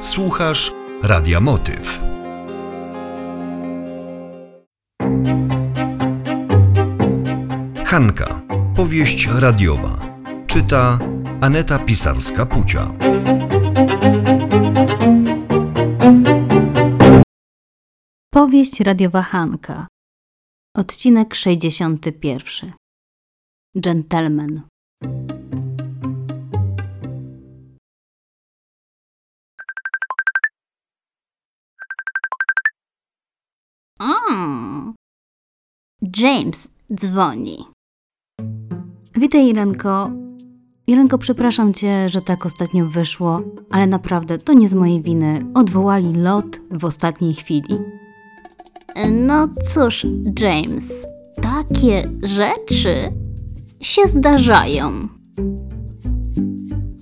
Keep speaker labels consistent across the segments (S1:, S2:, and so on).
S1: Słuchasz Radia Motyw. Hanka. Powieść radiowa. Czyta Aneta Pisarska-Pucia.
S2: Powieść radiowa Hanka. Odcinek 61. Gentleman. James dzwoni. Witaj, Irenko. Irenko, przepraszam cię, że tak ostatnio wyszło, ale naprawdę to nie z mojej winy. Odwołali lot w ostatniej chwili. No cóż, James, takie rzeczy się zdarzają.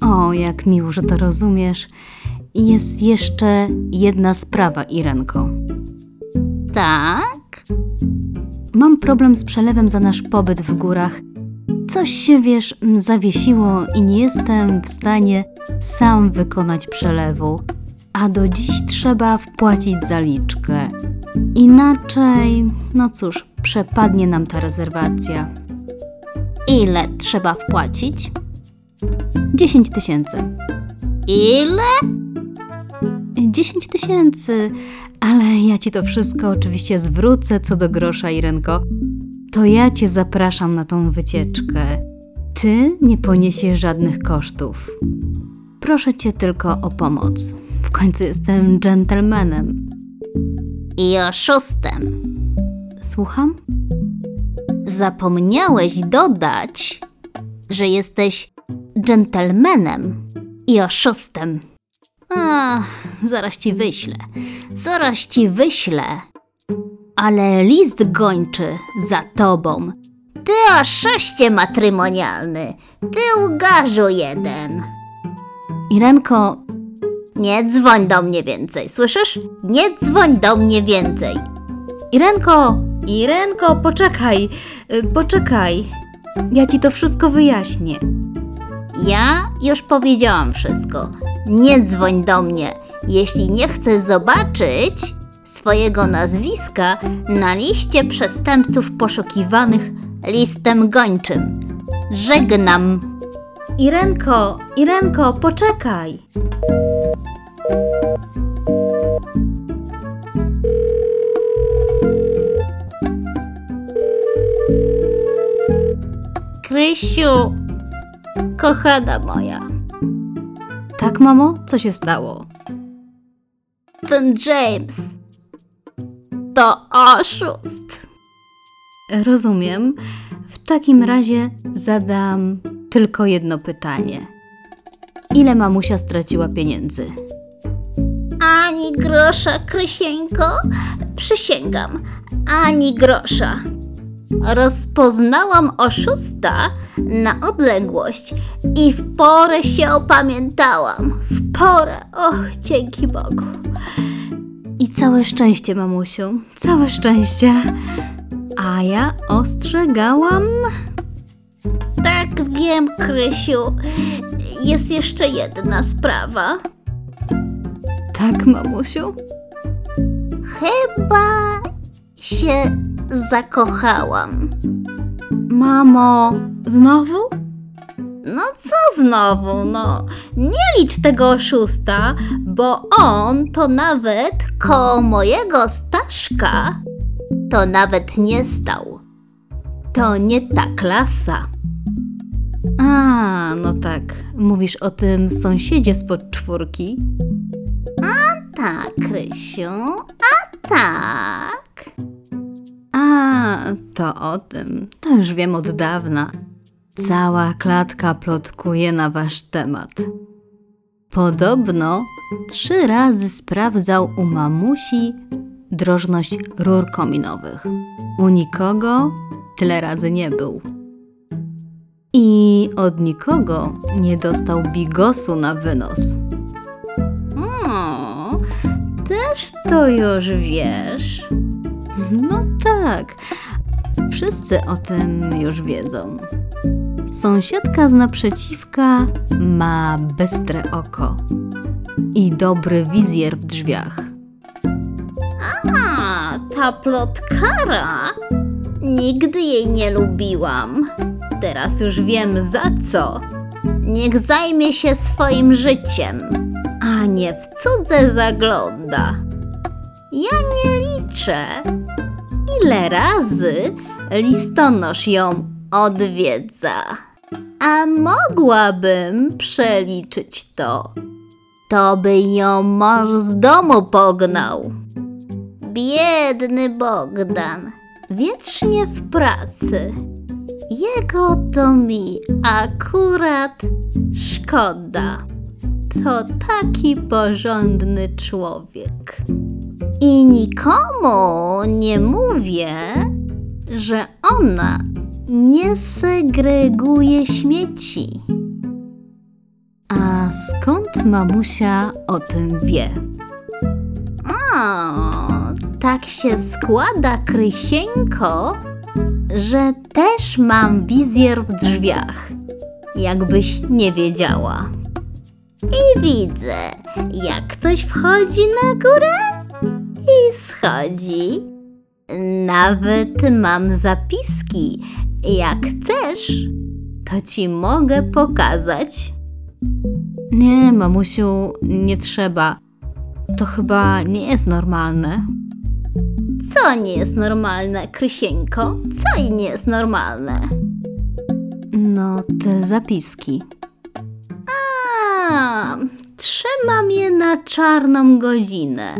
S2: O, jak miło, że to rozumiesz. Jest jeszcze jedna sprawa, Irenko. Tak? Mam problem z przelewem za nasz pobyt w górach. Coś się, wiesz, m, zawiesiło i nie jestem w stanie sam wykonać przelewu, a do dziś trzeba wpłacić zaliczkę. Inaczej, no cóż, przepadnie nam ta rezerwacja. Ile trzeba wpłacić? 10 tysięcy. Ile? 10 tysięcy, ale ja ci to wszystko oczywiście zwrócę co do grosza, Irenko. To ja cię zapraszam na tą wycieczkę. Ty nie poniesiesz żadnych kosztów. Proszę cię tylko o pomoc. W końcu jestem dżentelmenem. I oszustem. Słucham? Zapomniałeś dodać, że jesteś dżentelmenem i oszustem. Zaraz ci wyślę. Zaraz ci wyślę. Ale list gończy za tobą. Ty oszuście matrymonialny. Ty łgarzu jeden. Irenko, nie dzwoń do mnie więcej, słyszysz? Nie dzwoń do mnie więcej. Irenko, Irenko, poczekaj, y, poczekaj. Ja ci to wszystko wyjaśnię. Ja już powiedziałam wszystko. Nie dzwoń do mnie, jeśli nie chcesz zobaczyć swojego nazwiska na liście przestępców poszukiwanych listem gończym. Żegnam. Irenko, Irenko, poczekaj. Krysiu, kochana moja. Tak, mamo? Co się stało? Ten James to oszust. Rozumiem. W takim razie zadam tylko jedno pytanie. Ile mamusia straciła pieniędzy? Ani grosza, Krysieńko. Przysięgam, ani grosza. Rozpoznałam oszusta na odległość i w porę się opamiętałam. W porę. Och, dzięki Bogu. I całe szczęście, mamusiu. Całe szczęście. A ja ostrzegałam. Tak, wiem, Krysiu. Jest jeszcze jedna sprawa. Tak, mamusiu? Chyba się zakochałam. Mamo, znowu? No co znowu? No, nie licz tego oszusta, bo on to nawet koło mojego Staszka to nawet nie stał. To nie ta klasa. A, no tak. Mówisz o tym sąsiedzie spod czwórki? A tak, Krysiu, a tak. A, to o tym. To już wiem od dawna. Cała klatka plotkuje na wasz temat. Podobno trzy razy sprawdzał u mamusi drożność rur kominowych. U nikogo tyle razy nie był. I od nikogo nie dostał bigosu na wynos. O, też to już wiesz. No tak, wszyscy o tym już wiedzą.
S3: Sąsiadka z naprzeciwka ma bystre oko i dobry wizjer w drzwiach.
S2: A, ta plotkara? Nigdy jej nie lubiłam. Teraz już wiem za co. Niech zajmie się swoim życiem, a nie w cudze zagląda. Ja nie liczę, ile razy listonosz ją odwiedza. A mogłabym przeliczyć to. To by ją mąż z domu pognał. Biedny Bogdan, wiecznie w pracy. Jego to mi akurat szkoda. To taki porządny człowiek. I nikomu nie mówię, że ona nie segreguje śmieci.
S3: A skąd mamusia o tym wie?
S2: O, tak się składa, Krysieńko, że też mam wizjer w drzwiach, jakbyś nie wiedziała. I widzę, jak ktoś wchodzi na górę i schodzi. Nawet mam zapiski. Jak chcesz, to ci mogę pokazać.
S3: Nie, mamusiu, nie trzeba. To chyba nie jest normalne.
S2: Co nie jest normalne, Krysieńko? Co i nie jest normalne?
S3: No, te zapiski.
S2: A, trzymam je na czarną godzinę,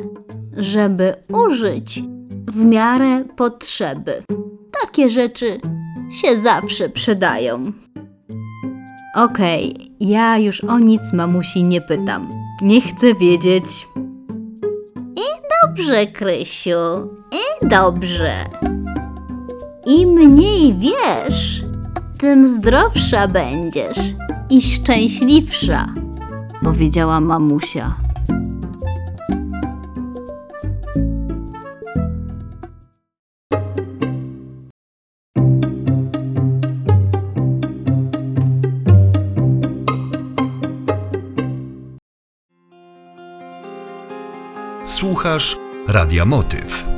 S2: żeby użyć w miarę potrzeby. Takie rzeczy się zawsze przydają.
S3: Okej, ja już o nic mamusi nie pytam. Nie chcę wiedzieć.
S2: Dobrze, Krysiu, i dobrze. Im mniej wiesz, tym zdrowsza będziesz i szczęśliwsza.
S3: Powiedziała mamusia.
S1: Słuchasz Radia Motyw.